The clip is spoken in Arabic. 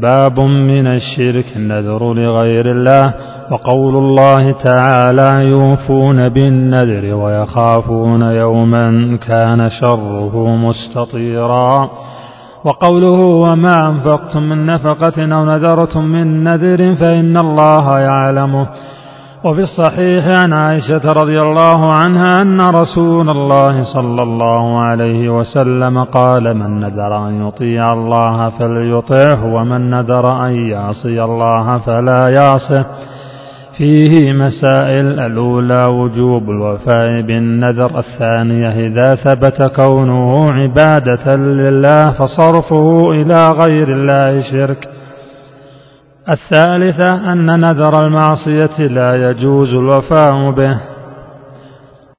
باب من الشرك النذر لغير الله وقول الله تعالى يوفون بالنذر ويخافون يوما كان شره مستطيرا. وقوله وما أنفقتم من نفقة أو نذرتم من نذر فإن الله يعلمه. وفي الصحيح عن عائشة رضي الله عنها أن رسول الله صلى الله عليه وسلم قال من نذر أن يطيع الله فليطعه ومن نذر أن يعصي الله فلا يعصه. فيه مسائل الأولى وجوب الوفاء بالنذر الثانية إذا ثبت كونه عبادة لله فصرفه إلى غير الله شرك. الثالثة أن نذر المعصية لا يجوز الوفاء به.